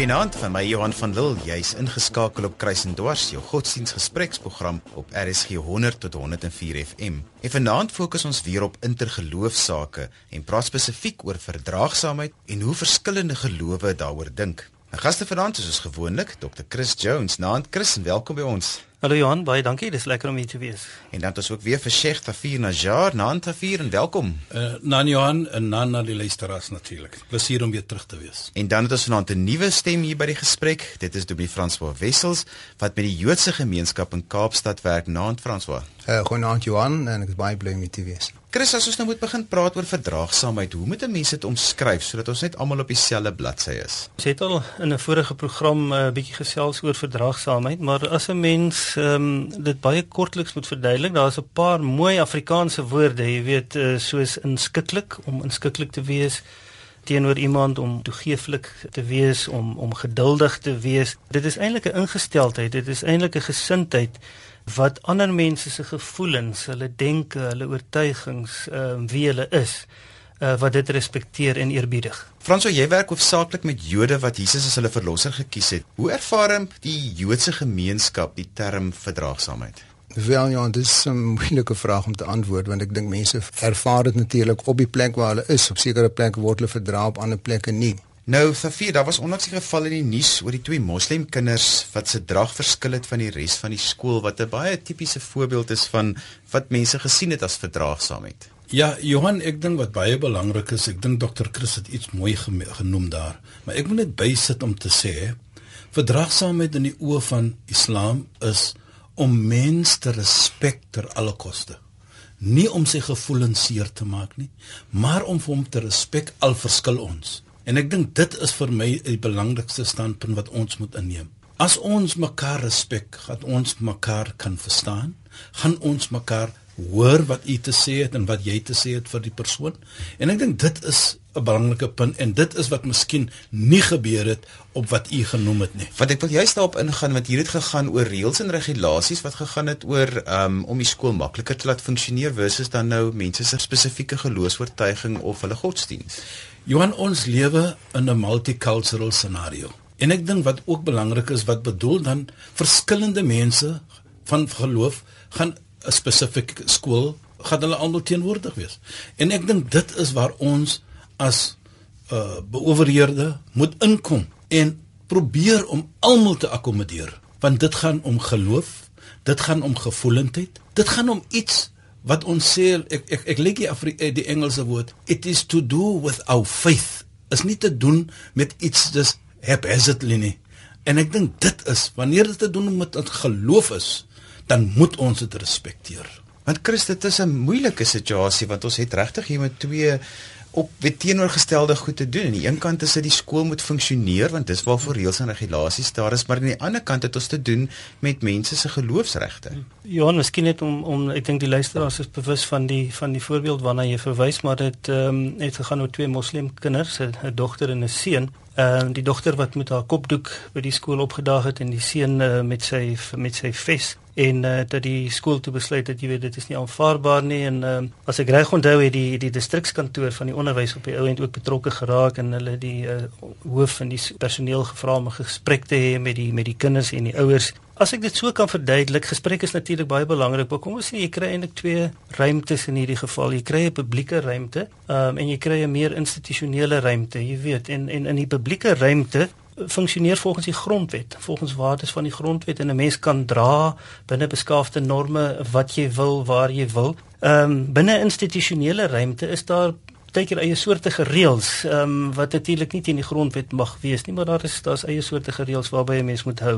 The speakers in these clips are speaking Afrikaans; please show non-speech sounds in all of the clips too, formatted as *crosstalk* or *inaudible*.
Goeienaand van my Johan van Lille. Jy's ingeskakel op Kruis en Dwars, jou godsdienstgespreksprogram op RSG 100 tot 104 FM. En vanaand fokus ons weer op intergeloofsake en praat spesifiek oor verdraagsaamheid en hoe verskillende gelowe daaroor dink. My gaste vanaand is soos gewoonlik Dr. Chris Jones. Naand Chris en welkom by ons. Hallo Johan, baie dankie. Dis lekker om hier te wees. En dan het ons ook weer vir Sheikh Tafir Najjar. Naand Tafir en welkom. Uh, Nan Johan en Nan na die luisteraars natuurlik. Plesier om weer terug te wees. En dan het ons vanaand 'n nuwe stem hier by die gesprek. Dit is Dobie François Wessels wat met die Joodse gemeenskap in Kaapstad werk. Naand François. Uh, Goeienaand Johan en ek is baie bly om hier te wees. Chris, as ons nou moet begin praat oor verdraagsaamheid, hoe moet 'n mens dit omskryf sodat ons net almal op dieselfde bladsy is? Ons het al in 'n vorige program 'n uh, bietjie gesels oor verdraagsaamheid, maar as 'n mens ehm um, dit baie kortliks moet verduidelik, daar's 'n paar mooi Afrikaanse woorde, jy weet, uh, soos inskikkelik om inskikkelik te wees teenoor iemand om toegeeflik te wees om om geduldig te wees dit is eintlik 'n ingesteldheid dit is eintlik 'n gesindheid wat ander mense se gevoelens, hulle denke, hulle oortuigings, ehm uh, wie hulle is, uh, wat dit respekteer en eerbiedig. Franso, jy werk hoofsaaklik met Jode wat Jesus as hulle verlosser gekies het. Hoe ervaar die Joodse gemeenskap die term verdraagsaamheid? Wel ja, dit is 'n moeilike vraag om te antwoord want ek dink mense ervaar dit natuurlik op die plek waar hulle is. Op sekere plekke word hulle verdra, op ander plekke nie. Nou, Safia, daar was onlangs 'n geval in die nuus oor die twee moslemkinders wat se drag verskil het van die res van die skool wat 'n baie tipiese voorbeeld is van wat mense gesien het as verdraagsaamheid. Ja, Johan, ek dink wat baie belangrik is, ek dink Dr. Chris het iets mooi genoem daar, maar ek moet net bysit om te sê, verdraagsaamheid in die oë van Islam is om mens te respekteer alle koste. Nie om sy gevoelens seer te maak nie, maar om hom te respek al verskil ons. En ek dink dit is vir my die belangrikste standpunt wat ons moet inneem. As ons mekaar respek, gaan ons mekaar kan verstaan, gaan ons mekaar hoor wat u te sê het en wat jy te sê het vir die persoon. En ek dink dit is 'n belangrike punt en dit is wat miskien nie gebeur het op wat u genoem het nie. Want ek wil juist daarop ingaan want hier het gegaan oor reëls en regulasies wat gegaan het oor um, om die skool makliker te laat funksioneer versus dan nou mense se spesifieke geloofsvertuiging of hulle godsdiens. Johan ons lewe in 'n multicultural scenario. En ek dink wat ook belangrik is wat bedoel dan verskillende mense van geloof gaan 'n spesifieke skool gaan hulle almal teenwoordig wees. En ek dink dit is waar ons as uh beoverheerde moet inkom en probeer om almal te akkommodeer want dit gaan om geloof, dit gaan om gevoelendheid, dit gaan om iets wat ons sê ek ek ek lê die Afri eh, die Engelse woord it is to do with our faith is nie te doen met iets dis haphazardly nie en ek dink dit is wanneer dit te doen met geloof is dan moet ons dit respekteer want Christus dit is 'n moeilike situasie want ons het regtig hier met twee op weet teenoorgestelde goed te doen. Aan die een kant is dit die skool moet funksioneer want dis waarvoor reëls en regulasies daar is, maar aan die ander kant het ons te doen met mense se geloofsregte. Ja, miskien net om om ek dink die luisteraars is bewus van die van die voorbeeld waarna jy verwys, maar dit ehm um, het gegaan oor twee moslim kinders, 'n dogter en 'n seun. Ehm uh, die dogter wat met haar kopdoek by die skool opgedaag het en die seun uh, met sy met sy ves en uh, dat die skool toe besluit dat jy weet dit is nie aanvaarbaar nie en uh, as ek reg onthou het die die distrikskantoor van die onderwys op die ou end ook betrokke geraak en hulle die uh, hoof van die personeel gevra om 'n gesprek te hê met die met die kinders en die ouers As ek dit so kan verduidelik, gesprek is natuurlik baie belangrik, maar kom ons sê jy kry eintlik twee ruimtes in hierdie geval. Jy kry 'n publieke ruimte, um, en jy kry 'n meer institusionele ruimte, jy weet, en en in die publieke ruimte funksioneer volgens die grondwet, volgens waardes van die grondwet en 'n mens kan dra binne beskaafde norme wat jy wil, waar jy wil. Ehm um, binne institusionele ruimte is daar baie keer eie soorte reëls ehm um, wat natuurlik nie teen die grondwet mag wees nie, maar daar is daar's eie soorte reëls waarby 'n mens moet hou.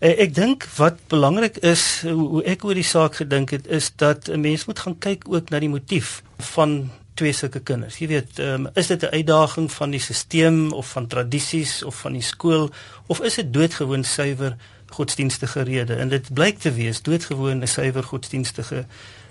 Uh, ek dink wat belangrik is hoe, hoe ek oor die saak gedink het is dat 'n mens moet gaan kyk ook na die motief van twee sulke kinders. Jy weet, um, is dit 'n uitdaging van die stelsel of van tradisies of van die skool of is dit doodgewoon suiwer godsdienstige rede? En dit blyk te wees doodgewoon 'n suiwer godsdienstige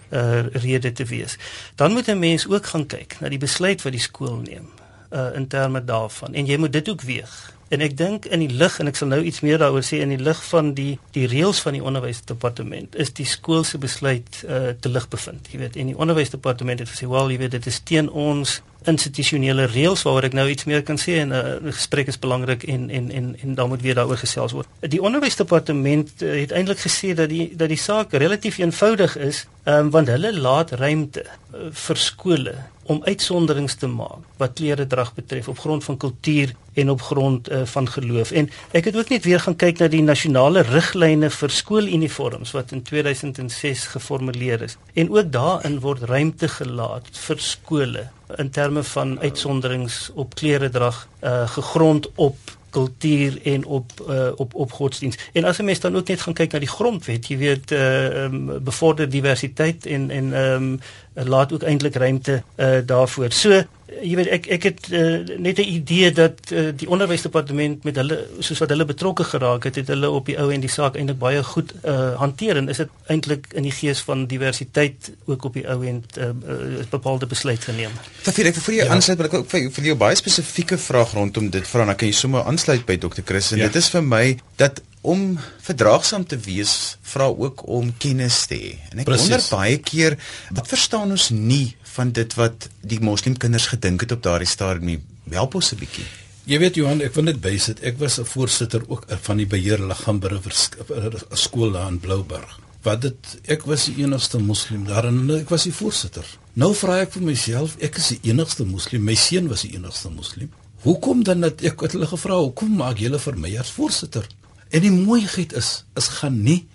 uh, rede te wees. Dan moet 'n mens ook gaan kyk na die besluit wat die skool neem uh, in terme daarvan en jy moet dit ook weeg. En ek dink in die lig en ek sal nou iets meer daaroor sê in die lig van die die reëls van die onderwysdepartement is die skool se besluit uh, te lig bevind. Jy weet, en die onderwysdepartement het gesê, "Wel, jy weet, dit is teen ons institusionele reëls waaroor ek nou iets meer kan sê en 'n uh, gesprek is belangrik en en en en dan moet weer daaroor gesels word. Die onderwysdepartement uh, het eintlik gesê dat die dat die saak relatief eenvoudig is, um, want hulle laat ruimte uh, vir skole om uitsonderings te maak wat kleredrag betref op grond van kultuur en op grond uh, van geloof. En ek het ook net weer gaan kyk na die nasionale riglyne vir skooluniforms wat in 2006 geformuleer is. En ook daarin word ruimte gelaat vir skole in terme van uitsonderings op kleredrag uh, gegrond op kultuur en op uh, op op godsdiens. En as 'n mens dan ook net gaan kyk na die grondwet, jy weet uh um, bevorder diversiteit en en ehm um, laat ook eintlik ruimte uh daarvoor. So jy weet ek ek het uh, net 'n idee dat uh, die onderwysdepartement met hulle soos wat hulle betrokke geraak het, het hulle op die ou en die saak eintlik baie goed uh hanteer en is dit eintlik in die gees van diversiteit ook op die ou en uh, uh, bepaalde besluit geneem. Tafie ek vir jou ja. aansluit, maar ek ook vir, vir jou baie spesifieke vraag rondom dit vra, dan kan jy sommer aansluit by Dr. Chris en ja. dit is vir my dat om verdraagsaam te wees vra ook om kennis te hê. En ek Precies. wonder baie keer wat verstaan ons nie van dit wat die moslimkinders gedink het op daardie stadium nie. Help ons 'n bietjie. Jy weet Johan, ek wil net bysit. Ek was 'n voorsitter ook van die beheerliggaam by 'n skool daar in Blouberg. Wat dit ek was die enigste moslim daar en ek was die voorsitter. Nou vra ek vir myself, ek is die enigste moslim. My seun was die enigste moslim. Hoekom dan dat ek het hulle gevra, hoekom maak julle vir my as voorsitter? En die mooiheid is, is gaan nie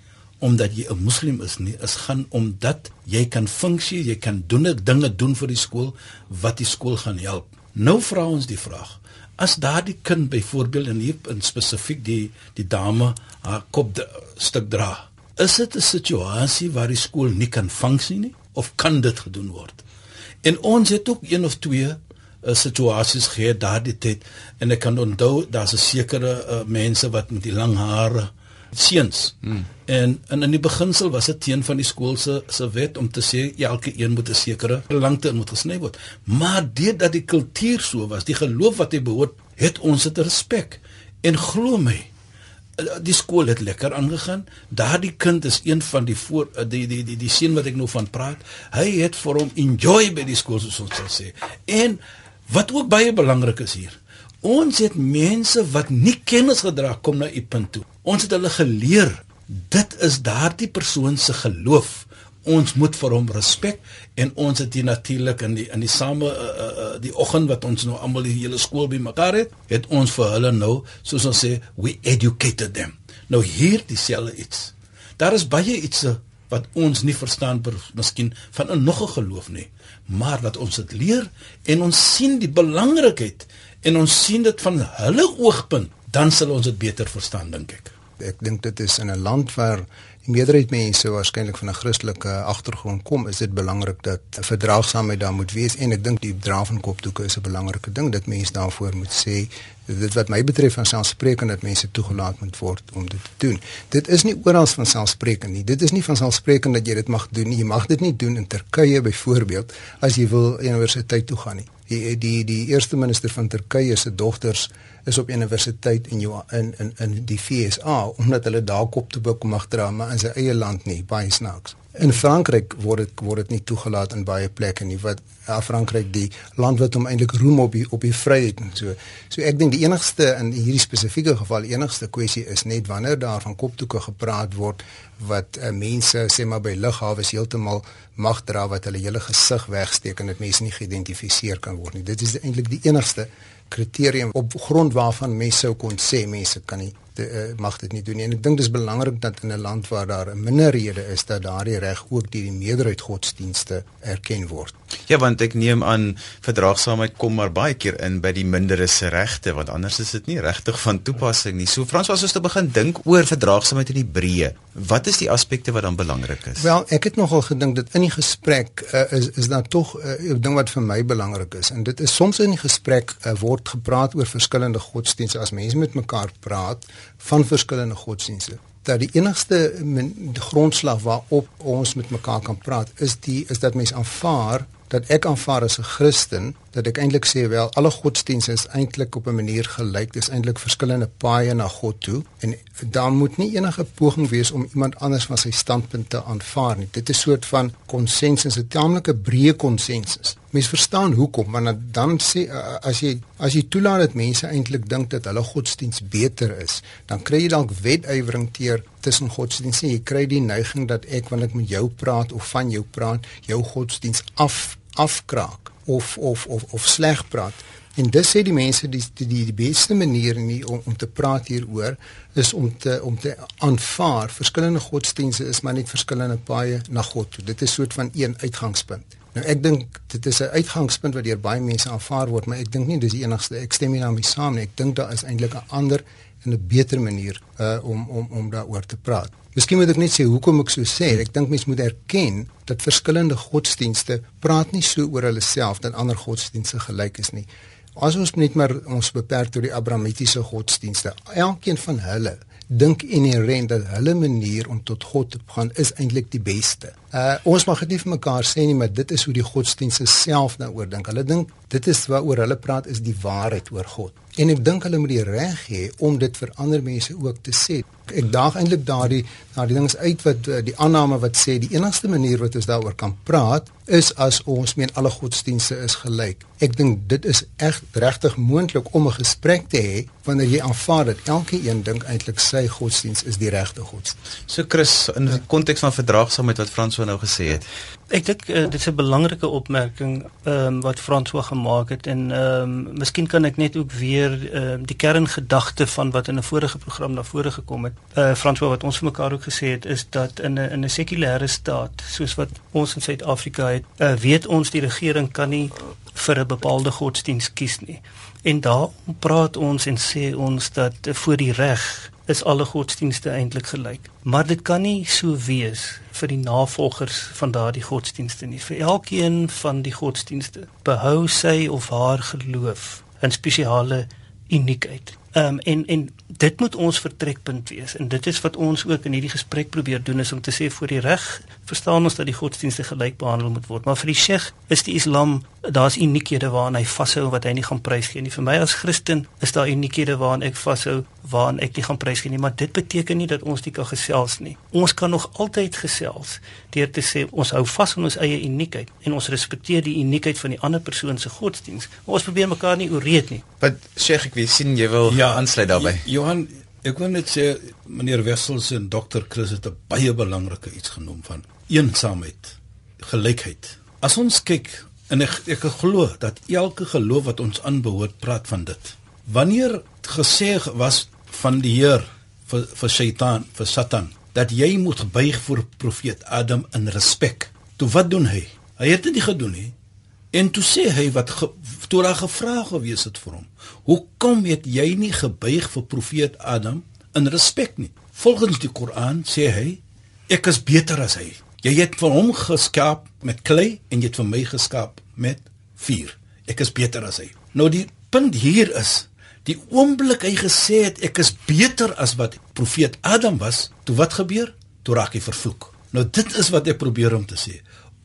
omdat jy 'n moslim is nie, is gaan omdat jy kan funksie, jy kan doen dinge doen vir die skool wat die skool gaan help. Nou vra ons die vraag: As daardie kind byvoorbeeld in hier in spesifiek die die dame haar kop de, stuk dra, is dit 'n situasie waar die skool nie kan funksie nie of kan dit gedoen word? En ons het ook een of twee uh, situasies gehad daardie tyd en ek kan onthou daar's 'n sekere uh, mense wat met die lang hare seuns. Hmm. En, en in die beginsel was dit teen van die skool se se wet om te sê elke een moet 'n sekere lengte in moet gesny word. Maar deurdat die kultuur so was, die geloof wat hy behoort, het ons dit respek. En glo my, die skool het lekker aangegaan. Daardie kind is een van die voor die die die die seun wat ek nou van praat. Hy het vir hom enjoy by die skool soos ons sal sê. En wat ook baie belangrik is hier. Ons het mense wat nie kennis gedra kom na u punt toe. Ons het hulle geleer dit is daardie persoon se geloof. Ons moet vir hom respek en ons het hier natuurlik in die in die same uh, uh, die oggend wat ons nou almal die hele skool bymekaar het, het ons vir hulle nou soos ons sê we educated them. Nou hier dieselfde iets. Daar is baie iets wat ons nie verstaan per miskien van 'n nog 'n geloof nie, maar dat ons dit leer en ons sien die belangrikheid en ons sien dit van hulle oogpunt, dan sal ons dit beter verstaan dink ek. Ek dink dit is in 'n land waar die meerderheid mense waarskynlik van 'n Christelike agtergrond kom, is dit belangrik dat verdraagsaamheid daar moet wees en ek dink die dra van kopdoeke is 'n belangrike ding dat mense daarvoor moet sê dit wat my betref van selfspreekend dat mense toegelaat moet word om dit te doen. Dit is nie oral van selfspreekend nie. Dit is nie van selfspreekend dat jy dit mag doen nie. Jy mag dit nie doen in Turkye byvoorbeeld as jy wil universiteit toe gaan nie die die die eerste minister van Turkye se dogters is op universiteit in jou in in in die FSA omdat hulle daar kop toe buk mag dra maar in sy eie land nie baie snaaks. In Frankryk word dit word dit nie toegelaat in baie plekke nie wat ja, Frankryk die land wat hom eintlik roem op die op die vryheid en so. So ek dink die enigste in hierdie spesifieke geval enigste kwessie is net wanneer daar van koptoeke gepraat word wat uh, mense sê maar by lughawes heeltemal mag dra wat hulle hele gesig wegsteek en dit mense nie geïdentifiseer kan word nie. Dit is eintlik die enigste kriterium op grond waarvan mense sou kon sê mense kan nie de, uh, mag dit nie doen nie. En ek dink dis belangrik dat in 'n land waar daar 'n minderhede is dat daardie reg ook deur die meerderheid godsdienste erken word. Ja, want ek neem aan verdraagsaamheid kom maar baie keer in by die minderhede se regte, want anders is dit nie regtig van toepassing nie. So Frans, as ons te begin dink oor verdraagsaamheid in Hebreë, wat is die aspekte wat dan belangrik is? Wel, ek het nogal gedink dat in die gesprek uh, is is daar tog eh, 'n uh, ding wat vir my belangrik is en dit is soms in die gesprek uh, word gepraat oor verskillende godsdienste as mense met mekaar praat van verskillende godsdienste dat die enigste grondslag waarop ons met mekaar kan praat is die is dat mense aanvaar dat ek aanvaar as 'n Christen dat ek eintlik sê wel alle godsdienste is eintlik op 'n manier gelyk. Dis eintlik verskillende paaie na God toe en daar moet nie enige poging wees om iemand anders van sy standpunt te aanvaar nie. Dit is 'n soort van konsensus, 'n taamlike breë konsensus. Mens verstaan hoekom, want dan sê as jy as jy toelaat dat mense eintlik dink dat hulle godsdiens beter is, dan kry jy dalk wetywering teer tussen godsdienste. Jy kry die neiging dat ek wanneer ek met jou praat of van jou praat, jou godsdiens af afkraak of of of of sleg praat. En dis sê die mense die die die beste manier nie om om te praat hieroor is om te om te aanvaar verskillende godsdienste is maar net verskillende paaie na God. Dit is soort van een uitgangspunt. Nou ek dink dit is 'n uitgangspunt wat deur baie mense aanvaar word, maar ek dink nie dis die enigste. Ek stem nie daarmee saam nie. Ek dink daar is eintlik 'n ander en 'n beter manier uh om om om daaroor te praat. Miskien moet ek net sê hoekom ek so sê. Ek dink mense moet erken dat verskillende godsdienste praat nie so oor hulle self dat ander godsdienste gelyk is nie. As ons net maar ons beperk tot die Abrahamitiese godsdienste, elkeen van hulle dink inherënt dat hulle manier om tot God te gaan is eintlik die beste. Uh ons mag dit nie vir mekaar sê nie, maar dit is hoe die godsdienste self daaroor dink. Hulle dink dit is waaroor hulle praat is die waarheid oor God. En ek dink hulle moet die reg hê om dit vir ander mense ook te sê. Ek daag eintlik daardie daardie dings uit wat uh, die aanname wat sê die enigste manier wat ons daaroor kan praat is as ons meen alle godsdienste is gelyk. Ek dink dit is reg regtig moontlik om 'n gesprek te hê wanneer jy aanvaar dat elke een dink eintlik sy godsdiens is die regte godsdiens. So Chris in die konteks van verdraagsaamheid wat Frans nou gesê het. Ek dink uh, dit is 'n belangrike opmerking ehm um, wat Frans so gemaak het en ehm um, miskien kan ek net ook weer ehm uh, die kerngedagte van wat in 'n vorige program na vore gekom het. Eh uh, Frans wat ons vir mekaar ook gesê het is dat in 'n in 'n sekulêre staat soos wat ons in Suid-Afrika het, uh, weet ons die regering kan nie vir 'n bepaalde godsdiens kies nie. En daar praat ons en sê ons dat uh, voor die reg is alle godsdienste eintlik gelyk. Maar dit kan nie so wees vir die navolgers van daardie godsdienste nie. Vir elkeen van die godsdienste behou sy of haar geloof 'n spesiale uniekheid. Ehm um, en en dit moet ons vertrekpunt wees. En dit is wat ons ook in hierdie gesprek probeer doen is om te sê voor die reg verstaan ons dat die godsdienste gelyk behandel moet word. Maar vir die Sheikh is die Islam daar's uniekhede waaraan hy vashou wat hy nie gaan prysgee nie. Vir my as Christen is daar uniekhede waaraan ek vashou waaraan ek nie gaan prysgee nie. Maar dit beteken nie dat ons nie kan gesels nie. Ons kan nog altyd gesels deur te sê ons hou vas aan ons eie uniekheid en ons respekteer die uniekheid van die ander persoon se godsdiens maar ons probeer mekaar nie oreed nie wat Sheikh ek weet sien jy wil ja, aansluit daarbey Johan, ek wil net sê meneer Wessels en dokter Chris het 'n baie belangrike iets genoem van eensaamheid, gelykheid. As ons kyk en ek ek glo dat elke geloof wat ons aanbehoort praat van dit. Wanneer gesê was van die Heer vir vir Satan, vir Satan dat jy moet buig voor profeet Adam in respek. Toe wat doen hy? Hy het dit nie gedoen nie. En toe sê hy wat ge, toe daar gevra gewees het vir hom. Hoekom het jy nie gebuig vir profeet Adam in respek nie? Volgens die Koran sê hy ek is beter as hy. Jy het vir hom geskaap met klei en jy het vir my geskaap met vuur. Ek is beter as hy. Nou die punt hier is die oomblik hy gesê het ek is beter as wat profeet Adam was, toe wat gebeur? Toe raak hy vervloek. Nou dit is wat ek probeer om te sê.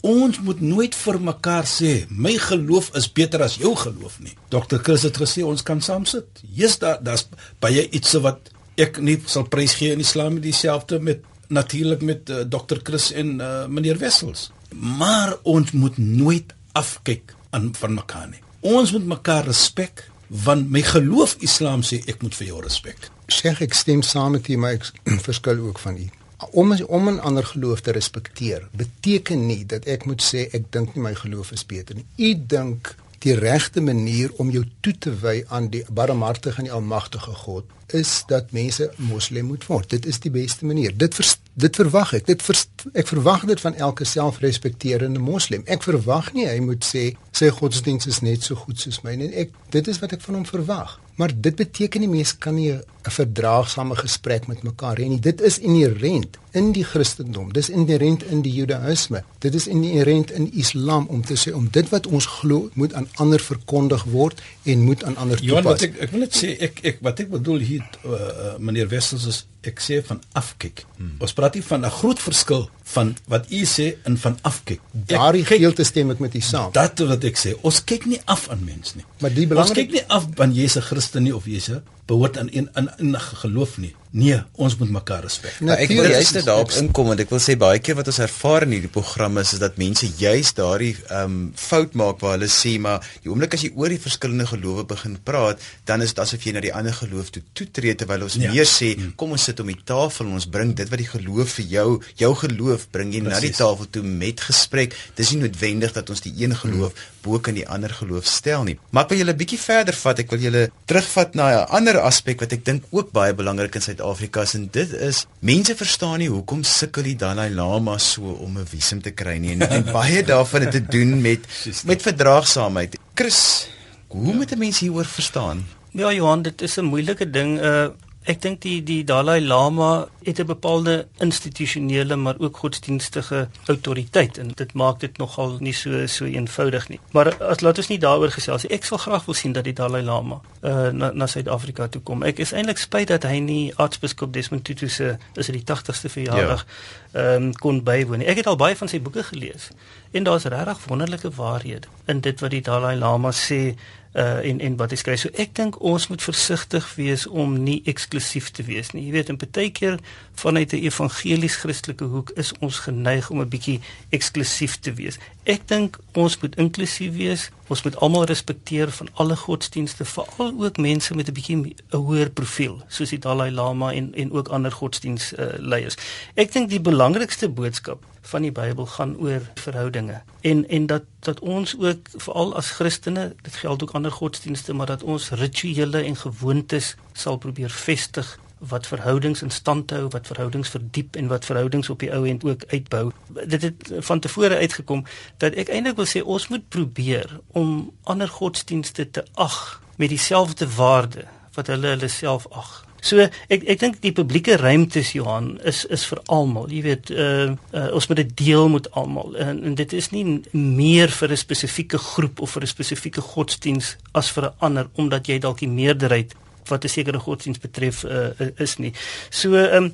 Ons moet nooit vir mekaar sê my geloof is beter as jou geloof nie. Dr. Chris het gesê ons kan saam sit. Jesus daar daar's baie iets wat ek nie sal prys gee in Islam dieselfde met natuurlik met uh, Dr. Chris en uh, meneer Wessels. Maar ons moet nooit afkyk aan van mekaar nie. Ons moet mekaar respek want my geloof Islam sê ek moet vir jou respek. Sê ek stem saam met u maar ek *clears throat* verskil ook van u om om 'n ander geloof te respekteer beteken nie dat ek moet sê ek dink nie my geloof is beter nie. U dink die regte manier om jou toe te wy aan die barmhartige en die almagtige God is dat mense moslim moet word. Dit is die beste manier. Dit vers, dit verwag ek. Dit vers, ek verwag dit van elke selfrespekterende moslim. Ek verwag nie hy moet sê sy godsdiens is net so goed soos myne en ek Dit is wat ek van hom verwag. Maar dit beteken nie mens kan nie 'n verdraagsame gesprek met mekaar hê nie. Dit is inherënt in die Christendom. Dis inherënt in die Judaïsme. Dit is inherënt in Islam om te sê om dit wat ons glo moet aan ander verkondig word en moet aan ander toepas. Ja, wat ek ek wil net sê ek ek wat ek bedoel hier uh, meneer Wessels is ek sê van afkyk. Hmm. Ons praat hier van 'n groot verskil van wat u sê en van afkyk. Daardie gedeelte stem ek met u saam. Dat wat ek sê, ons kyk nie af aan mens nie. Maar die Ons kyk nie af van Jesus Christus nie of Jesus behoort aan een in in geloof nie. Nee, ons moet mekaar respek. Nou, ek wil juist daarop inkom want ek wil sê baie keer wat ons ervaar in hierdie programme is, is dat mense juist daardie ehm um, fout maak waar hulle sê maar die oomblik as jy oor die verskillende gelowe begin praat, dan is dit asof jy na die ander geloof toe toetree terwyl ons ja. meer sê hmm. kom ons sit om die tafel en ons bring dit wat die geloof vir jou, jou geloof bring jy Precies. na die tafel toe met gesprek. Dis nie noodwendig dat ons die een geloof hmm. bo kan die ander geloof stel nie. Maar ek wil julle 'n bietjie verder vat. Ek wil julle terugvat na 'n ander aspek wat ek dink ook baie belangrik is in Suid-Afrika en dit is mense verstaan nie hoekom sukkel die Dalai Lama so om 'n visum te kry nie en, en *laughs* baie daarvan het te doen met met verdraagsaamheid. Chris, hoe moet 'n mens hieroor verstaan? Ja Johan, dit is 'n moeilike ding. Uh Ek dink die die Dalai Lama het 'n bepaalde institusionele maar ook godsdienstige autoriteit en dit maak dit nogal nie so so eenvoudig nie. Maar as laat ons nie daaroor gesels nie. Ek sal graag wil sien dat die Dalai Lama uh na na Suid-Afrika toe kom. Ek is eintlik spyt dat hy nie aartsbiskop Desmond Tutu se is dit die 80ste verjaardag ja. ehm ja. um, kon bywoon nie. Ek het al baie van sy boeke gelees en daar's regtig wonderlike waarhede in dit wat die Dalai Lama sê uh en en wat hy skryf. So ek dink ons moet versigtig wees om nie eksklusief te wees nie. Jy weet, in baie keer vanuit 'n evangelies Christelike hoek is ons geneig om 'n bietjie eksklusief te wees. Ek dink ons moet inklusief wees. Ons moet almal respekteer van alle godsdienste, veral ook mense met 'n bietjie 'n hoër profiel, soos die Dalai Lama en en ook ander godsdiens uh, leiers. Ek dink die belangrikste boodskap van die Bybel gaan oor verhoudinge en en dat dat ons ook veral as Christene, dit geld ook ander godsdienste, maar dat ons rituele en gewoontes sal probeer vestig wat verhoudings in stand hou, wat verhoudings verdiep en wat verhoudings op die ou end ook uitbou. Dit het van tevore uitgekom dat ek eintlik wil sê ons moet probeer om ander godsdienste te ag met dieselfde waarde wat hulle hulle self ag. So ek ek dink die publieke ruimtes Johan is is vir almal. Jy weet, uh, uh ons moet dit deel met almal. En, en dit is nie meer vir 'n spesifieke groep of vir 'n spesifieke godsdiens as vir 'n ander omdat jy dalk die meerderheid wat 'n sekere godsdienst betref uh, is nie. So ehm um,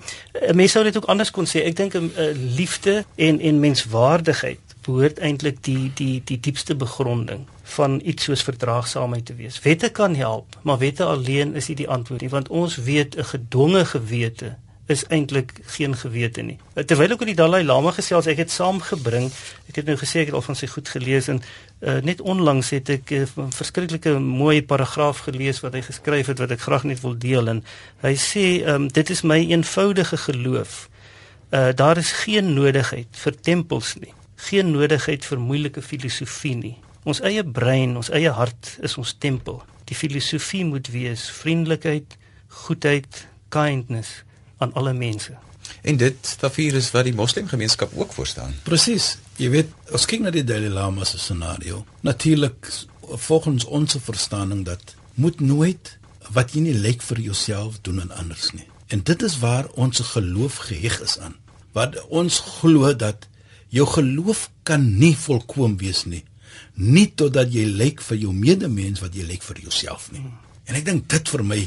mense sou dit ook anders kon sê. Ek dink 'n uh, liefde en en menswaardigheid behoort eintlik die die die diepste begronding van iets soos verdraagsaamheid te wees. Wette kan help, maar wette alleen is nie die antwoord nie, want ons weet 'n gedwonge gewete is eintlik geen gewete nie. Terwyl ek oor die Dalai Lama gesels, ek het saamgebring, ek het nou gesê ek het al van sy goed gelees en uh, net onlangs het ek 'n uh, verskriklike mooi paragraaf gelees wat hy geskryf het wat ek graag net wil deel en hy sê um, dit is my eenvoudige geloof. Uh, daar is geen nodigheid vir tempels nie. Geen nodigheid vir moeilike filosofie nie. Ons eie brein, ons eie hart is ons tempel. Die filosofie moet wees vriendelikheid, goedheid, kindness aan alle mense. En dit tafir is wat die moslimgemeenskap ook voorstaan. Presies. Jy weet, as kyk na die Dalai Lama se scenario, natuurlik volgens ons verstaaning dat moet nooit wat jy nie lyk vir jouself doen aan anders nie. En dit is waar ons geloof geheg is aan. Wat ons glo dat jou geloof kan nie volkoem wees nie, nie totdat jy lyk vir jou medemens wat jy lyk vir jouself nie. En ek dink dit vir my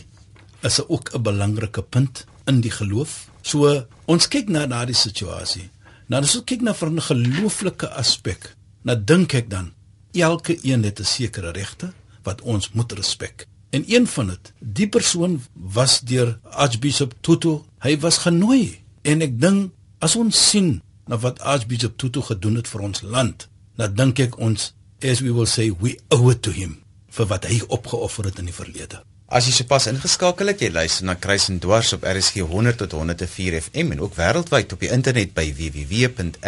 is ook 'n belangrike punt in die geloof. So ons kyk na daardie situasie. Nou as ons kyk na van 'n gelooflike aspek, nou dink ek dan elke een het 'n sekere regte wat ons moet respek. En een van dit, die persoon was deur Archbishop Tutu, hy was genooi. En ek dink as ons sien na wat Archbishop Tutu gedoen het vir ons land, dan dink ek ons as we will say we owe it to him vir wat hy opgeoffer het in die verlede. As jy sopas ingeskakel het, jy luister na Kruis en Dwars op RSG 100 tot 104 FM en ook wêreldwyd op die internet by www.rsg.co.za.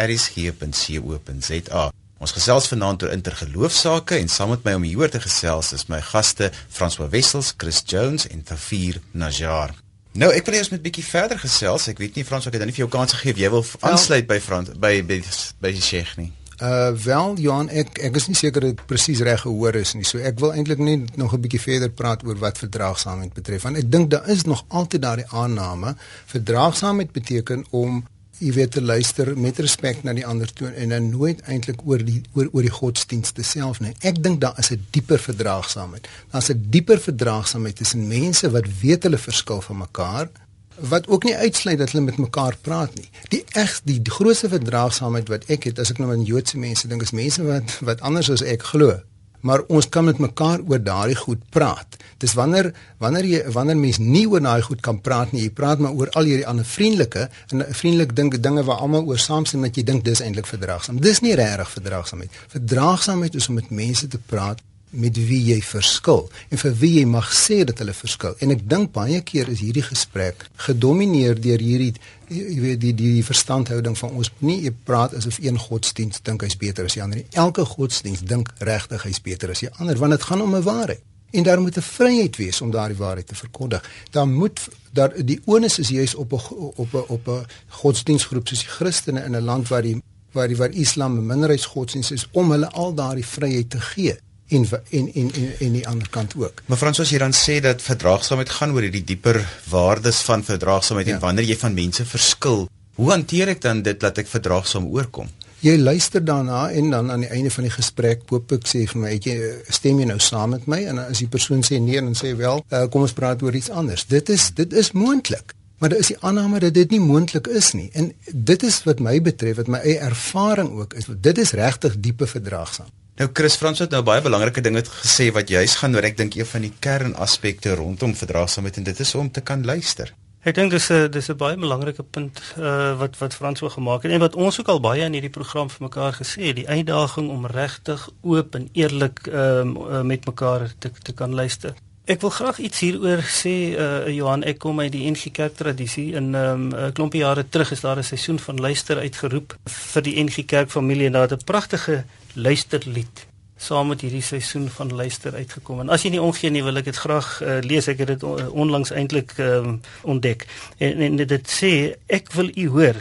Ons gesels vanaand oor intergeloofsake en saam met my om hieroor te gesels is my gaste François Wessels, Chris Jones en Tafir Najjar. Nou, ek wil eers met 'n bietjie verder gesels. Ek weet nie Frans, ek het dan nie vir jou kans gegee of jy wil aansluit by Frans by by by die Sheikh nie. Uh wel Johan, ek ek is nie seker ek presies reg gehoor is nie. So ek wil eintlik net nog 'n bietjie verder praat oor wat verdraagsaamheid betref. Want ek dink daar is nog altyd daardie aanname verdraagsaamheid beteken om jy weet te luister met respek na die ander toe en dan nooit eintlik oor die oor oor die godsdienste self nie. Ek dink daar is 'n dieper verdraagsaamheid. Daar's 'n dieper verdraagsaamheid tussen mense wat weet hulle verskil van mekaar wat ook nie uitsluit dat hulle met mekaar praat nie. Die eg die, die grootste verdraagsaamheid wat ek het as ek nou aan Joodse mense dink is mense wat wat anders as ek glo maar ons kan met mekaar oor daardie goed praat. Dis wanneer wanneer jy wanneer mens nie oor daai goed kan praat nie, jy praat maar oor al hierdie ander vriendelike en vriendelik dink dinge waar almal oor saamstem dat jy dink dis eintlik verdraagsaam. Dis nie regtig verdraagsaamheid. Verdraagsaamheid is om met mense te praat met wie jy verskil en vir wie jy mag sê dat hulle verskil. En ek dink baie keer is hierdie gesprek gedomeineer deur hierdie jy weet die die verstandhouding van ons nie praat asof een godsdienst dink hy's beter as die ander nie. Elke godsdienst dink regtig hy's beter as die ander want dit gaan om 'n waarheid. En daar moet 'n vryheid wees om daardie waarheid te verkondig. Daar moet daar die onus is juis op 'n op 'n op 'n godsdienstgroep soos die Christene in 'n land waar die waar die waar Islam 'n minderheidsgodsdienst is om hulle al daardie vryheid te gee en en en en en die ander kant ook. Maar Frans, as jy dan sê dat verdraagsaamheid gaan oor hierdie dieper waardes van verdraagsaamheid ja. en wanneer jy van mense verskil, hoe hanteer ek dan dit dat ek verdraagsaam oorkom? Jy luister daarna en dan aan die einde van die gesprek koop ek sê vir my, het jy stem jy nou saam met my en as die persoon sê nee en sê wel, uh, kom ons praat oor iets anders. Dit is dit is moontlik. Maar dit is die aanname dat dit nie moontlik is nie. En dit is wat my betref, wat my eie ervaring ook is. Dit is regtig diepe verdraagsaam. Nou Chris Frans het nou baie belangrike dinge gesê wat juis gaan oor ek dink een van die kernaspekte rondom verdraagsaamheid en dit is om te kan luister. Ek dink dis 'n dis 'n baie belangrike punt uh, wat wat Frans ook gemaak het en wat ons ook al baie in hierdie program vir mekaar gesê het, die uitdaging om regtig oop en eerlik um, uh, met mekaar te te kan luister. Ek wil graag iets hieroor sê uh, Johan, ek kom uit die NG Kerk tradisie en 'n um, klompie jare terug is daar 'n seisoen van luister uitgeroep vir die NG Kerk familie en daar het 'n pragtige luisterlied saam met hierdie seisoen van luister uitgekom. En as jy nie omgee nie, wil ek dit graag uh, lees. Ek het dit onlangs eintlik um, ontdek. En, en dit sê ek wil u hoor.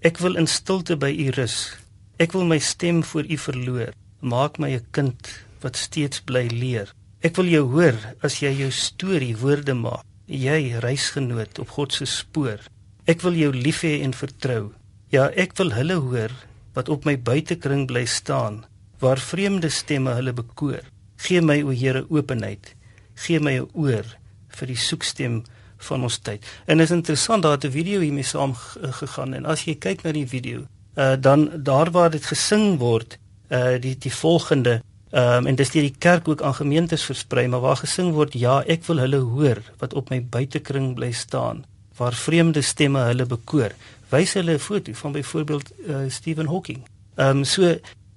Ek wil in stilte by u rus. Ek wil my stem voor u verloor. Maak my 'n kind wat steeds bly leer. Ek wil jou hoor as jy jou storie woorde maak. Jy reisgenoot op God se spoor. Ek wil jou lief hê en vertrou. Ja, ek wil hulle hoor wat op my buitekring bly staan waar vreemde stemme hulle bekoor. Gee my o Here openheid. Gee my 'n oor vir die soekstem van ons tyd. En is interessant daar het 'n video hiermee saam gegaan en as jy kyk na die video, uh, dan daar waar dit gesing word, uh, die die volgende Um, en dis deur die kerk ook aan gemeentes versprei maar waar gesing word ja ek wil hulle hoor wat op my buitekring bly staan waar vreemde stemme hulle bekoor wys hulle 'n foto van byvoorbeeld uh, Stephen Hawking. Ehm um, so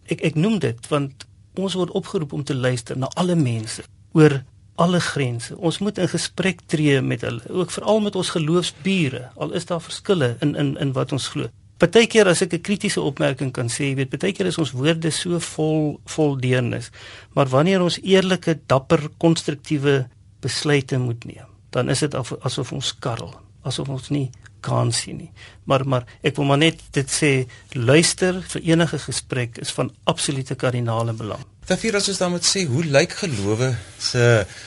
ek ek noem dit want ons word opgeroep om te luister na alle mense oor alle grense. Ons moet in gesprek tree met hulle, ook veral met ons geloofsbure, al is daar verskille in in in wat ons glo. Partykeer as ek 'n kritiese opmerking kan sê, jy weet, partykeer is ons woorde so vol vol deernis, maar wanneer ons eerlike, dapper, konstruktiewe besluite moet neem, dan is dit asof ons karrel, asof ons nie kans sien nie. Maar maar ek wil maar net dit sê luister vir enige gesprek is van absolute kardinale belang. Tafir as ons dan moet sê hoe lyk gelowe se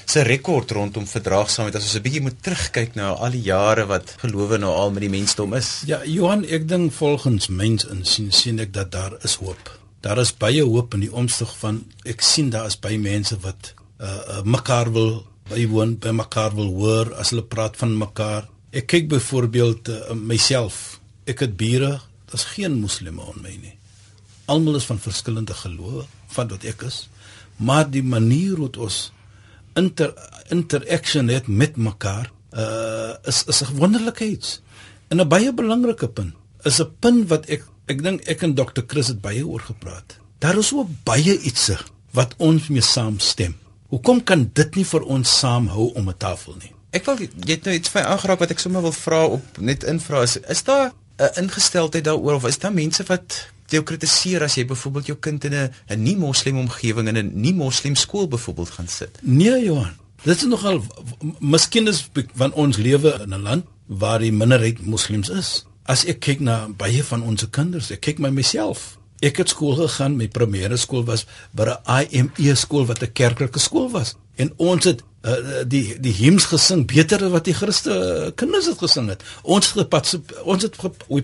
se rekord rondom verdraagsaamheid as ons 'n bietjie moet terugkyk na al die jare wat gelowe nou al met die mensdom is. Ja, Johan, ek dink volgens mens insien sien ek dat daar is hoop. Daar is baie hoop in die omsig van ek sien daar is baie mense wat uh, uh mekaar wil bywoon, by mekaar wil hoor as hulle praat van mekaar Ek kyk byvoorbeeld uh, myself. Ek het bure, daar's geen moslemme om my nie. Almal is van verskillende gelowe, van wat ek is, maar die manier hoe ons inter interaction het met mekaar, uh is is 'n wonderlikheid. En 'n baie belangrike punt is 'n punt wat ek ek dink ek en Dr. Chris het baie oor gepraat. Daar is so baie ietsie wat ons mee saamstem. Hoekom kan dit nie vir ons saamhou om 'n tafel nie? Ek wil jy het nou iets vir aangeraak wat ek sommer wil vra op net invra is is daar 'n ingesteldheid daaroor of is daar mense wat jou kritiseer as jy byvoorbeeld jou kind in 'n 'n nie moslem omgewing in 'n nie moslem skool byvoorbeeld gaan sit? Nee Johan, dit is nogal miskien is van ons lewe in 'n land waar die minderheid moslems is. As ek kyk na baie van ons kinders, ek kyk my myself. Ek het skool gegaan, my primêre skool was by 'n IME skool wat 'n kerklike skool was. En ons het uh, die die hymns gesing beter as wat die Christen kinders het gesing het. Ons het ons het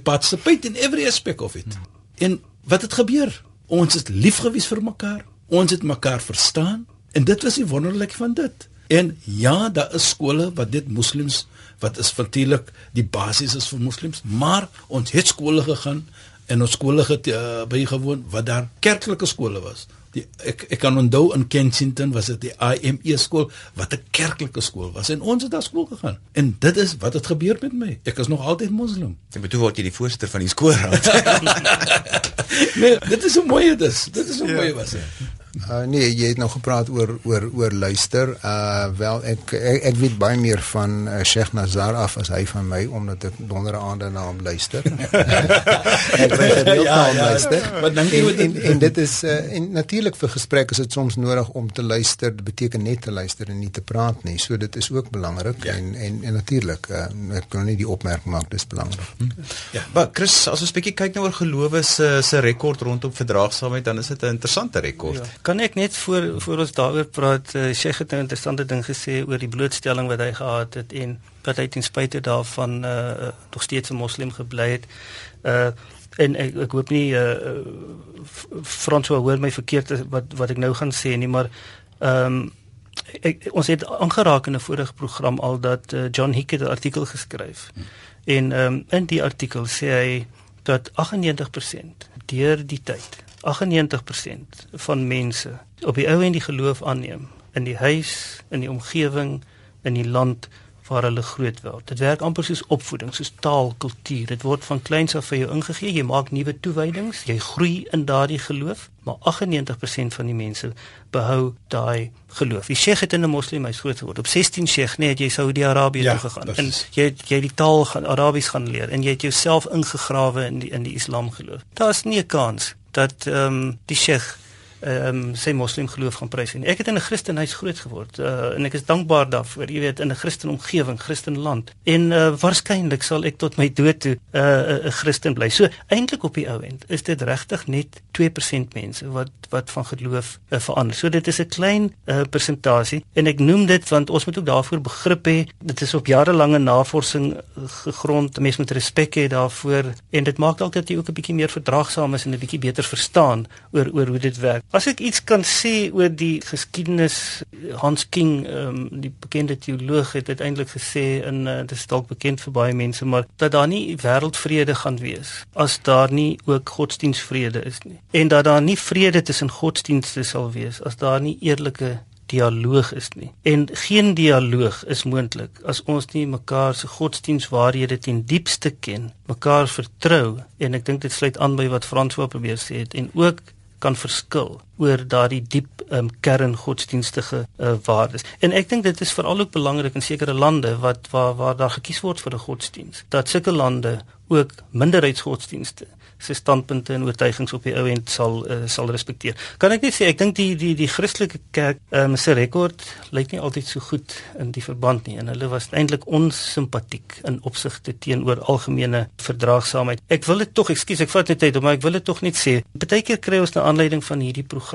participate in every aspect of it. Hmm. En wat het gebeur? Ons het lief gewees vir mekaar. Ons het mekaar verstaan en dit was die wonderlik van dit. En ja, daar is skole wat dit moslems wat is natuurlik die basis is vir moslems, maar ons het skole gegaan en ons skole het uh, bygewoon wat daar kerklike skole was. Die ek ek kan onthou in Kensington was dit die IME skool wat 'n kerklike skool was en ons het daar skool gegaan. En dit is wat het gebeur met my. Ek is nog altyd moslim. Ek bedoel word jy die voorsitter van die skoolraad. *laughs* nee, dit is 'n mooi dit is. Dit is 'n ja. mooi was. Uh, nee, jy het nou gepraat oor oor oor luister. Uh wel ek ek, ek weet baie meer van uh, Sheikh Nazar af as hy van my omdat ek donderaande na hom luister. *laughs* ek weet dit ook ja, ja, luister. Wat dink jy en, en dit is uh, en natuurlik vir gesprekke is dit soms nodig om te luister. Dit beteken net te luister en nie te praat nie. So dit is ook belangrik ja. en en en natuurlik uh, ek kan nie die opmerking maak dis belangrik. Hm. Ja, maar Chris, as ons bietjie kyk nou oor gelowe se se rekord rondom verdraagsaamheid, dan is dit 'n interessante rekord. Ja kan ek net voor voor ons daaroor praat, uh, Sheikh het 'n interessante ding gesê oor die blootstelling wat hy gehad het en dat hy ten spyte daarvan uh nog steeds 'n moslim gebly het. Uh en ek ek hoop nie uh François hoor my verkeerd wat wat ek nou gaan sê nie, maar ehm um, ek ons het aangeraak in 'n vorige program al dat uh, John Hick 'n artikel geskryf. Hmm. En ehm um, in die artikel sê hy dat 98% deur die tyd 98% van mense op die ou en die geloof aanneem in die huis, in die omgewing, in die land waar hulle groot word. Dit werk amper soos opvoeding, soos taal, kultuur. Dit word van kleins af vir jou ingegee. Jy maak nuwe toewydings, jy groei in daardie geloof, maar 98% van die mense behou daai geloof. Die Sheikh het in 'n moslimhuis groot geword. Op 16 Sheikh, nee, jy sou die Arabië ja, toe gegaan en jy het, jy het die taal gaan Arabies gaan leer en jy het jouself ingegrawe in die in die Islam geloof. Daar's nie 'n kans dat ehm um, die Sheikh ehm um, sy moslim geloof gaan prys en ek het in 'n Christenhuis groot geword uh, en ek is dankbaar daarvoor jy weet in 'n Christen omgewing Christen land. En uh, waarskynlik sal ek tot my dood toe eh, 'n uh, Christen bly. So eintlik op die ou end is dit regtig net 2% mense wat wat van geloof uh, verander. So dit is 'n klein uh, persentasie en ek noem dit want ons moet ook daarvoor begrip hê dit is op jarelange navorsing gegrond mense moet respek hê daarvoor en dit maak dalk dat jy ook 'n bietjie meer verdraagsaam is en 'n bietjie beter verstaan oor oor hoe dit werk As ek iets kan sê oor die geskiedenis Hans King, um, die bekende teoloog het uiteindelik gesê in uh, dit is dalk bekend vir baie mense, maar dat daar nie wêreldvrede gaan wees as daar nie ook godsdienstvrede is nie. En dat daar nie vrede tussen godsdienste sal wees as daar nie eerlike dialoog is nie. En geen dialoog is moontlik as ons nie mekaar se godsdienstwaarhede ten diepste ken, mekaar vertrou en ek dink dit sluit aan by wat François probeer sê het en ook kan verskil oor daardie diep um, kerngodsdienstige uh, waardes. En ek dink dit is veral ook belangrik in sekere lande wat waar waar daar gekies word vir 'n godsdiens. Dat sulke lande ook minderheidsgodsdienste se standpunte en oortuigings op die ou end sal uh, sal respekteer. Kan ek net sê ek dink die die die Christelike kerk um, se rekord lyk nie altyd so goed in die verband nie en hulle was eintlik onsimpatiek in opsigte teenoor algemene verdraagsaamheid. Ek wil dit tog, ekskuus, ek vat net tyd, maar ek wil dit tog net sê. Partykeer kry ons 'n aanleiding van hierdie program,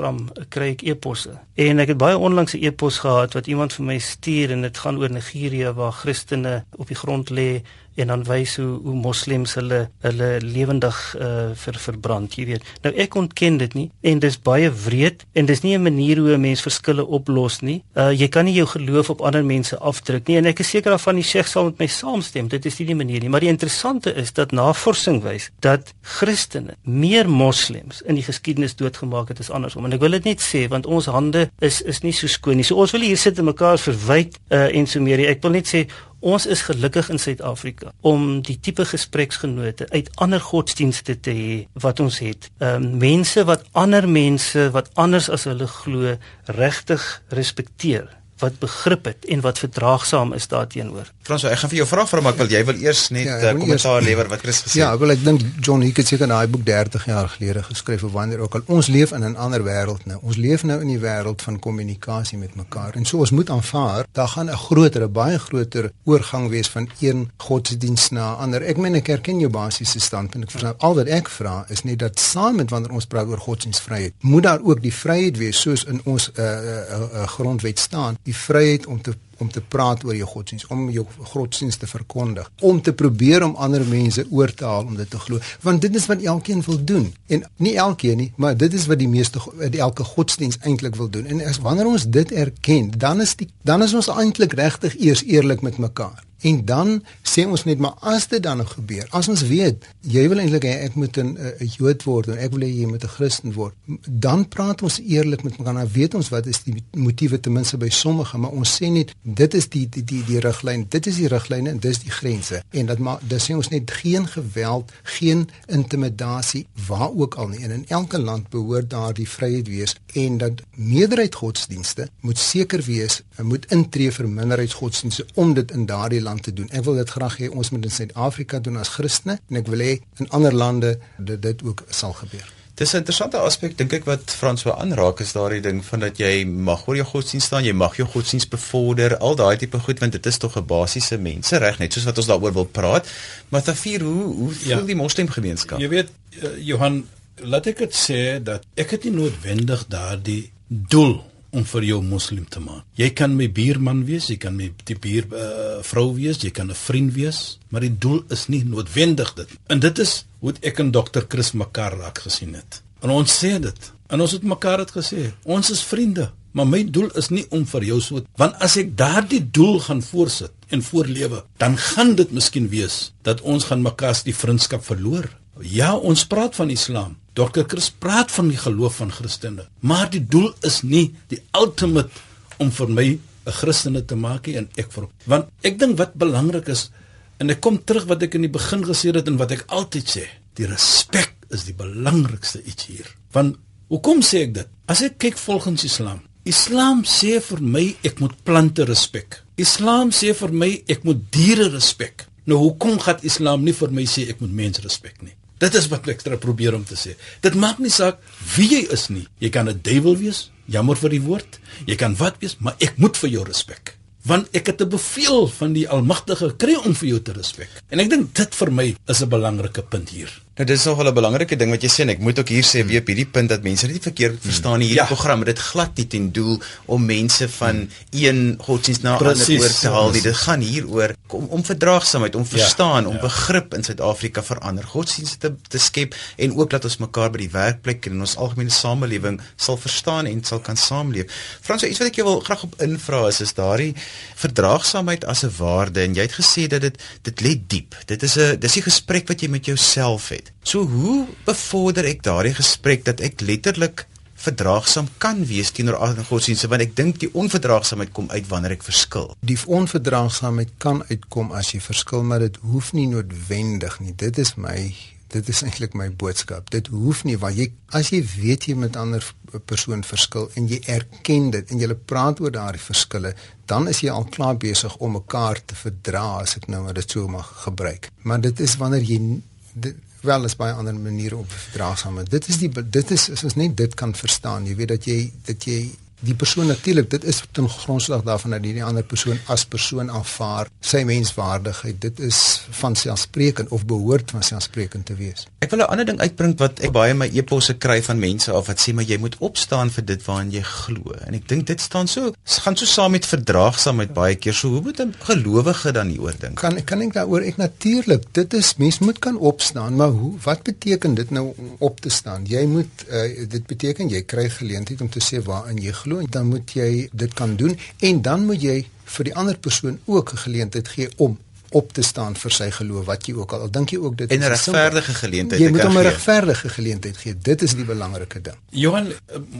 kry ek e-posse. En ek het baie onlangs 'n e-pos gehad wat iemand vir my stuur en dit gaan oor Nigerië waar Christene op die grond lê en dan wys hoe hoe moslems hulle hulle lewendig uh, ver verbrand, jy weet. Nou ek ontken dit nie en dis baie wreed en dis nie 'n manier hoe 'n mens verskille oplos nie. Uh jy kan nie jou geloof op ander mense afdruk nie en ek is seker daarvan die Sheikh sal met my saamstem. Dit is nie die manier nie, maar die interessante is dat navorsing wys dat Christene meer moslems in die geskiedenis doodgemaak het as andersom. En ek wil dit net sê want ons hande is is nie so skoon nie. So ons wil hier sit en mekaar verwyk uh en so meer. Ek wil net sê Ons is gelukkig in Suid-Afrika om die tipe gespreksgenote uit ander godsdienste te hê wat ons het. Ehm um, mense wat ander mense wat anders as hulle glo regtig respekteer wat begrip het en wat verdraagsaam is daarteenoor. Frans, ek gaan vir jou vra vra maar ek wil jy wil eers net 'n ja, uh, kommentaar lewer wat Chris gesê het. Ja, wel ek dink John Hick het seker daai boek 30 jaar gelede geskryf of wanneer ook al ons leef in 'n ander wêreld nou. Ons leef nou in die wêreld van kommunikasie met mekaar en so ons moet aanvaar daar gaan 'n groter, baie groter oorgang wees van een godsdiens na 'n ander. Ek meen ek erken jou basiese standpunt. Ek verstaan al wat ek vra is net dat saam met wanneer ons praat oor godsdienstvryheid, moet daar ook die vryheid wees soos in ons uh, uh, uh, grondwet staan, die vryheid om te om te praat oor jou godsdiens, om jou godsdiens te verkondig, om te probeer om ander mense oor te haal om dit te glo, want dit is wat elkeen wil doen. En nie elkeen nie, maar dit is wat die meeste die elke godsdiens eintlik wil doen. En as wanneer ons dit erken, dan is die dan is ons eintlik regtig eers eerlik met mekaar. En dan sê ons net maar as dit dan nog gebeur, as ons weet jy wil eintlik hê ek moet 'n Jood word en ek wil hê jy moet 'n Christen word, dan praat ons eerlik met mekaar. Dan weet ons wat is die motiewe ten minste by sommige, maar ons sê net dit is die die die, die riglyn, dit is die riglyne en dis die grense. En dat maar dis sê ons net geen geweld, geen intimidasie waar ook al nie. En in elke land behoort daar die vryheid wees en dat meerderheid godsdienste moet seker wees, moet intree vir minderheidsgodsdienste om dit in daardie land te doen. Ek wil dit graag hê ons moet in Suid-Afrika doen as Christene en ek wil hê in ander lande dat dit ook sal gebeur. Dis 'n interessante aspek dink ek wat Frans wou aanraak is daardie ding van dat jy mag oor jou godsdienst staan, jy mag jou godsdienst bevorder, al daai tipe goed want dit is tog 'n basiese mensereg net soos wat ons daaroor wil praat. Maar Tafir, hoe hoe ja. voel ja. die moslimgemeenskap? Jy weet uh, Johan, laat ek dit sê dat ek het nie noodwendig daardie doel om vir jou moslim te maak. Jy kan my buurman wees, jy kan my die buur uh, vrou wees, jy kan 'n vriend wees, maar die doel is nie noodwendig dit. En dit is hoe ek en dokter Chris mekaar raak gesien het. En ons sê dit. En ons het mekaar dit gesê. Ons is vriende, maar my doel is nie om vir jou so want as ek daardie doel gaan voorsit en voorlewe, dan gaan dit miskien wees dat ons gaan mekaar se vriendskap verloor. Ja, ons praat van Islam. Dr. Chris praat van die geloof van Christene, maar die doel is nie die ultimate om vir my 'n Christene te maak nie en ek vir want ek dink wat belangrik is en ek kom terug wat ek in die begin gesê het en wat ek altyd sê, die respek is die belangrikste iets hier. Want hoekom sê ek dit? As ek kyk volgens Islam, Islam sê vir my ek moet plante respek. Islam sê vir my ek moet diere respek. Nou hoekom gaan Islam nie vir my sê ek moet mense respek nie? Dit is wat ek probeer om te sê. Dit maak nie saak wie jy is nie. Jy kan 'n duiwel wees, jammer vir die woord. Jy kan wat wees, maar ek moet vir jou respek. Want ek het 'n bevel van die Almagtige kry om vir jou te respek. En ek dink dit vir my is 'n belangrike punt hier. Nou dis nog 'n belangrike ding wat jy sê en ek moet ook hier sê weer op hierdie punt dat mense dit verkeerd verstaan hierdie ja. program dit glad nie ten doel om mense van hmm. een godsdienst na 'n ander oor te haal nie dit gaan hier oor om om verdraagsaamheid om ja. verstaan ja. om ja. begrip in Suid-Afrika vir ander godsdienste te, te skep en ook dat ons mekaar by die werkplek en in ons algemene samelewing sal verstaan en sal kan saamleef. Frans, iets wat ek jou wil graag op invra is is daardie verdraagsaamheid as 'n waarde en jy het gesê dat dit dit lê diep. Dit is 'n dis 'n gesprek wat jy met jouself het. So hoe bevorder ek daardie gesprek dat ek letterlik verdraagsaam kan wees teenoor ander godsdienste want ek dink die onverdraagsaamheid kom uit wanneer ek verskil. Die onverdraagsaamheid kan uitkom as jy verskil, maar dit hoef nie noodwendig nie. Dit is my dit is eintlik my boodskap. Dit hoef nie want jy as jy weet jy met ander persoon verskil en jy erken dit en jy praat oor daardie verskille, dan is jy al klaar besig om mekaar te verdra as ek nou maar dit so mag gebruik. Maar dit is wanneer jy dit, wel is baie ander maniere op verdraagsaamheid. Dit is die dit is as ons net dit kan verstaan. Jy weet dat jy dat jy die persoon natuurlik dit is ten grondslag daarvan dat hierdie ander persoon as persoon aanvaar sy menswaardigheid. Dit is van selfsprekend of behoort van selfsprekend te wees. Ek wil 'n ander ding uitbring wat ek baie my eposse kry van mense af wat sê maar jy moet opstaan vir dit waaraan jy glo. En ek dink dit staan so gaan so saam met verdraagsaamheid baie keer. So hoe moet 'n gelowige dan hieroor dink? Kan kan ek daaroor ek natuurlik dit is mens moet kan opstaan maar hoe wat beteken dit nou om op te staan? Jy moet uh, dit beteken jy kry geleentheid om te sê waarin jy glo glo, dan moet jy dit kan doen en dan moet jy vir die ander persoon ook 'n geleentheid gee om op te staan vir sy geloof wat jy ook al al dink jy ook dit is 'n regverdige geleentheid jy moet hom 'n regverdige geleentheid gee. Dit is die belangrike ding. Johan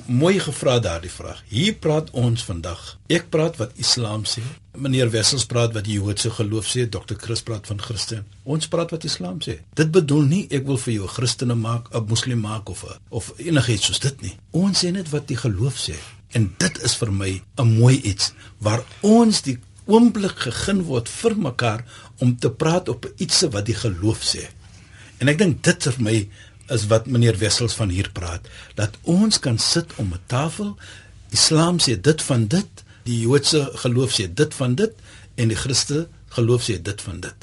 mooi gevra daardie vraag. Hier praat ons vandag. Ek praat wat islam sê. Meneer Wessels praat wat die Joodse geloof sê. Dr Chris praat van Christen. Ons praat wat islam sê. Dit bedoel nie ek wil vir jou 'n Christene maak 'n moslim maak of a, of enigiets soos dit nie. Ons sê net wat die geloof sê En dit is vir my 'n mooi iets waar ons die oomblik gegeen word vir mekaar om te praat op iets wat die geloof sê. En ek dink dit vir my is wat meneer Wessels van hier praat, dat ons kan sit om 'n tafel. Islam sê dit van dit, die Joodse geloof sê dit van dit en die Christen geloof sê dit van dit.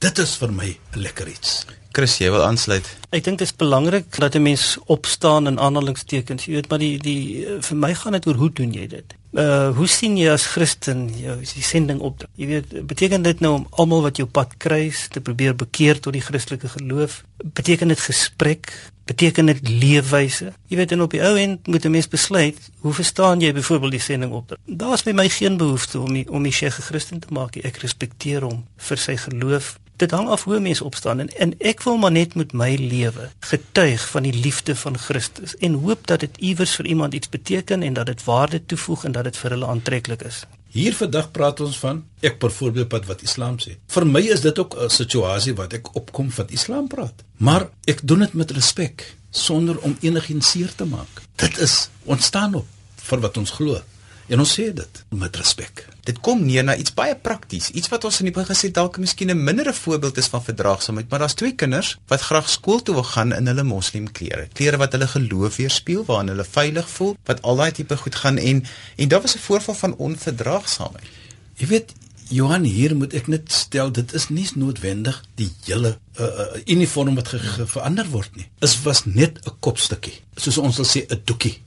Dit is vir my 'n lekker iets. Chris, jy wil aansluit. Ek dink dit is belangrik dat 'n mens opstaan in aanhalingstekens. Jy weet maar die die vir my gaan dit oor hoe doen jy dit? Uh hoe sien jy as Christen jou die sending op? Jy weet, beteken dit nou om almal wat jou pad kruis te probeer bekeer tot die Christelike geloof? Beteken dit gesprek? Beteken dit leefwyse? Jy weet en op die ou end moet 'n mens besluit, hoe verstaan jy byvoorbeeld die sending op? Daar's by my geen behoefte om die, om die Sheikh 'n Christen te maak. Ek respekteer hom vir sy geloof dit hang af hoe mense opstaan en, en ek wil maar net met my lewe getuig van die liefde van Christus en hoop dat dit iewers vir iemand iets beteken en dat dit waarde toevoeg en dat dit vir hulle aantreklik is. Hier vandag praat ons van ek byvoorbeeld wat wat Islam sê. Vir my is dit ook 'n situasie wat ek opkom van Islam praat. Maar ek doen dit met respek sonder om enigiets seer te maak. Dit is ons staan op vir wat ons glo. En ons sê dit met respek. Dit kom neer na iets baie prakties, iets wat ons in die begin gesê dalk miskien 'n mindere voorbeeld is van verdraagsaamheid, maar daar's twee kinders wat graag skool toe wil gaan in hulle moslimklere. Klere wat hulle geloof weerspieël, waarin hulle veilig voel, wat al daai tipe goed gaan en en daar was 'n voorval van onverdraagsaamheid. Jy weet Johan hier moet ek net stel dit is nie noodwendig die hele uh, uh, uniform wat ge, ge, verander word nie. Dit was net 'n kopstukkie. Soos ons sal sê 'n doekie.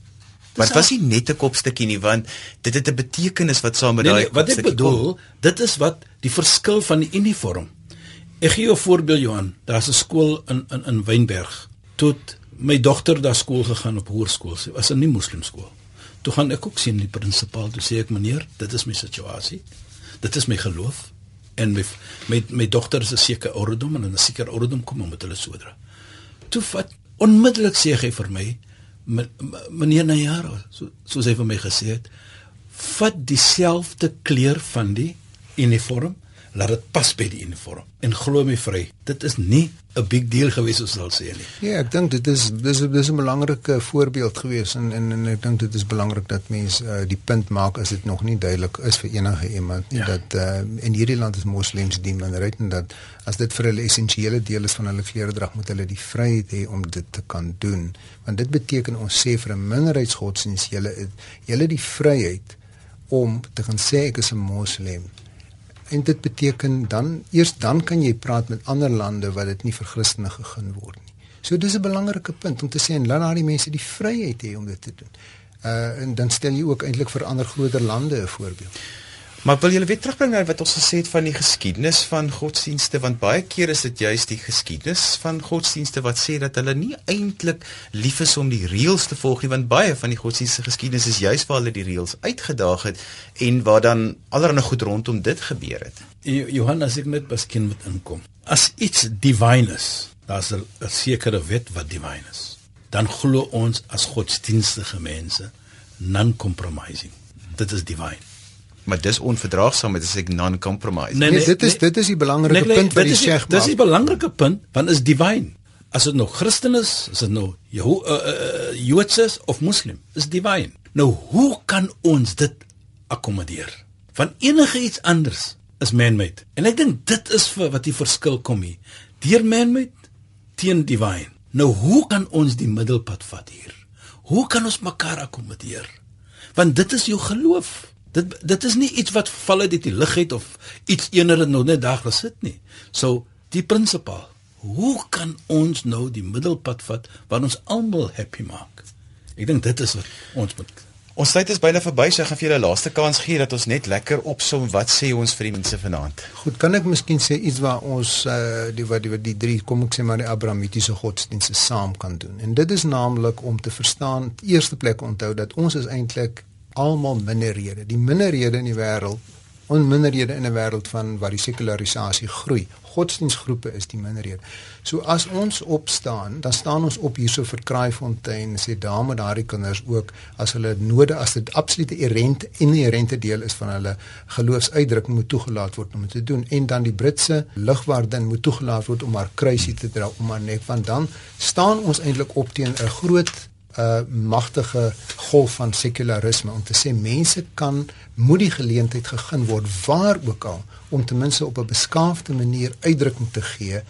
Maar dit was nie net 'n kopstukkie nie, want dit het 'n betekenis wat saam met nee, daai nee, wat ek bedoel, kom. dit is wat die verskil van die uniform. Ek gee jou 'n voorbeeld Johan. Daar's 'n skool in in in Wynberg. Toe my dogter daar skool gegaan op hoërskool. Sy was 'n nie moslim skool. Toe gaan ek ook sien die prinsipaal, toe sê ek meneer, dit is my situasie. Dit is my geloof en my my, my dogter is 'n sekere ouderdom en 'n sekere ouderdom kom om met hulle sodra. Toe vat onmiddellik sê hy vir my, meneer Nayaro so soos hy vir my gesê het vat dieselfde kleur van die uniform laat dit pas by die uniform en glo my vry dit is nie 'n big deal gewees soos hulle sê nie. Ja ek dink dit is dis dis 'n belangrike voorbeeld gewees en en, en ek dink dit is belangrik dat mense uh, die punt maak as dit nog nie duidelik is vir enige iemand nie ja. dat uh, in hierdie land is moslems die minderheid en dat as dit vir hulle essensiële deel is van hulle kleredrag moet hulle die vryheid hê om dit te kan doen. Want dit beteken ons sê vir 'n minderheidsgodsdienst jy jy die vryheid om te gaan sê ek is 'n moslem en dit beteken dan eers dan kan jy praat met ander lande wat dit nie vir Christene gegee word nie. So dis 'n belangrike punt om te sê en laat daardie mense die vryheid hê om dit te doen. Uh en dan stel jy ook eintlik vir ander groter lande 'n voorbeeld. Maar wil julle weer terugbring na wat ons gesê het van die geskiedenis van godsdienste want baie keer is dit juist die geskiedenis van godsdienste wat sê dat hulle nie eintlik lief is om die reëls te volg nie want baie van die godsdienste geskiedenis is juist waar hulle die reëls uitgedaag het en waar dan allerlei goed rondom dit gebeur het. Johannes ek net miskien moet inkom. As iets divine is, daar's 'n sekere wet wat divine is. Dan glo ons as godsdienstige mense non-compromising. Dit is divine maar dis onverdraagsaam met as ek non-compromise. Nee, nee, nee, dit is nee, dit is die belangrike nee, nee, punt wat jy sê. Dis die belangrike punt want is divine. As dit nou Christen is, is dit nou Jeho uh, uh, Joods is of Muslim, is divine. Nou hoe kan ons dit akkommodeer? Van enige iets anders is man-made. En ek dink dit is vir wat die verskil kom hier. Deur man-made teen divine. Nou hoe kan ons die middelpad vat hier? Hoe kan ons mekaar akkommodeer? Want dit is jou geloof. Dit dit is nie iets wat val uit die lug uit of iets eener het nou net daar gesit nie. So die prinsipaal, hoe kan ons nou die middelpad vat waar ons almal happy maak? Ek dink dit is wat ons moet Ons tyd is byna verby, so ek gaan vir julle laaste kans gee dat ons net lekker opsom wat sê ons vir die mense vanaand. Goed, kan ek miskien sê iets waar ons uh die wat die, die drie kom ek sê maar die Abrahamitiese godsdienste saam kan doen. En dit is naamlik om te verstaan, eerste plek onthou dat ons is eintlik almal minderhede. Die minderhede in die wêreld, onminderhede in 'n wêreld van waar die sekularisasie groei. Godsdienstgroepe is die minderhede. So as ons opstaan, dan staan ons op hierso vir Kraaifontein en sê daar moet daardie kinders ook as hulle noode as dit absolute inherente inherente deel is van hulle geloofsuitdrukking moet toegelaat word om dit te doen en dan die Britse lugwaardin moet toegelaat word om haar kruisie te dra om haar nek want dan staan ons eintlik op teen 'n groot uh, magtige golf van sekularisme om te sê mense kan moet die geleentheid gegee word waar ook al om ten minste op 'n beskaafde manier uitdrukking te gee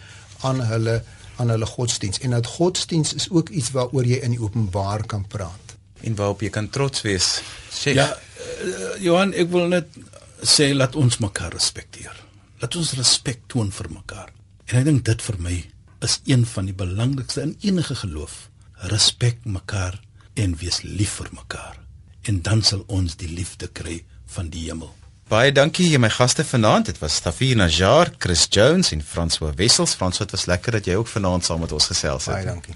aan hulle aan hulle godsdiens en dat godsdiens is ook iets waaroor jy in die openbaar kan praat en waarop jy kan trots wees. Chef. Ja, uh, Johan, ek wil net sê laat ons mekaar respekteer. Laat ons respek toon vir mekaar. En ek dink dit vir my is een van die belangrikste in enige geloof. Respek mekaar en wees lief vir mekaar. En dan sal ons die liefde kry van die hemel. Baie dankie aan my gaste vanaand. Dit was Stafie Najar, Chris Jones en François Wessels. François, dit was lekker dat jy ook vanaand saam met ons gesels het. Baie dankie.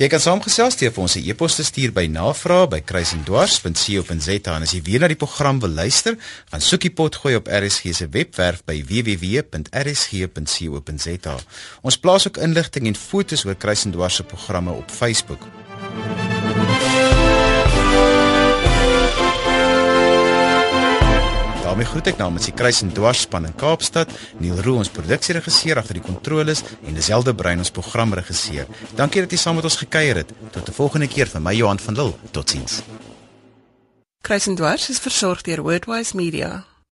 Jy kan saamgesels deur vir ons 'n e-pos te stuur by navrae@kruisendwars.co.za en as jy weer na die program wil luister, gaan soek die pot gooi op RSG se webwerf by www.rsg.co.za. Ons plaas ook inligting en foto's oor Kruisendwars se programme op Facebook. Daarmee groet ek namens die Kruis en Dwars span in Kaapstad, Neil Roo ons produksieregisseur agter die kontroles en Dezelfde Brein ons programregisseur. Dankie dat jy saam met ons gekuier het. Tot 'n volgende keer vir my Johan van Lille. Totsiens. Kruis en Dwars is versorg deur Wordwise Media.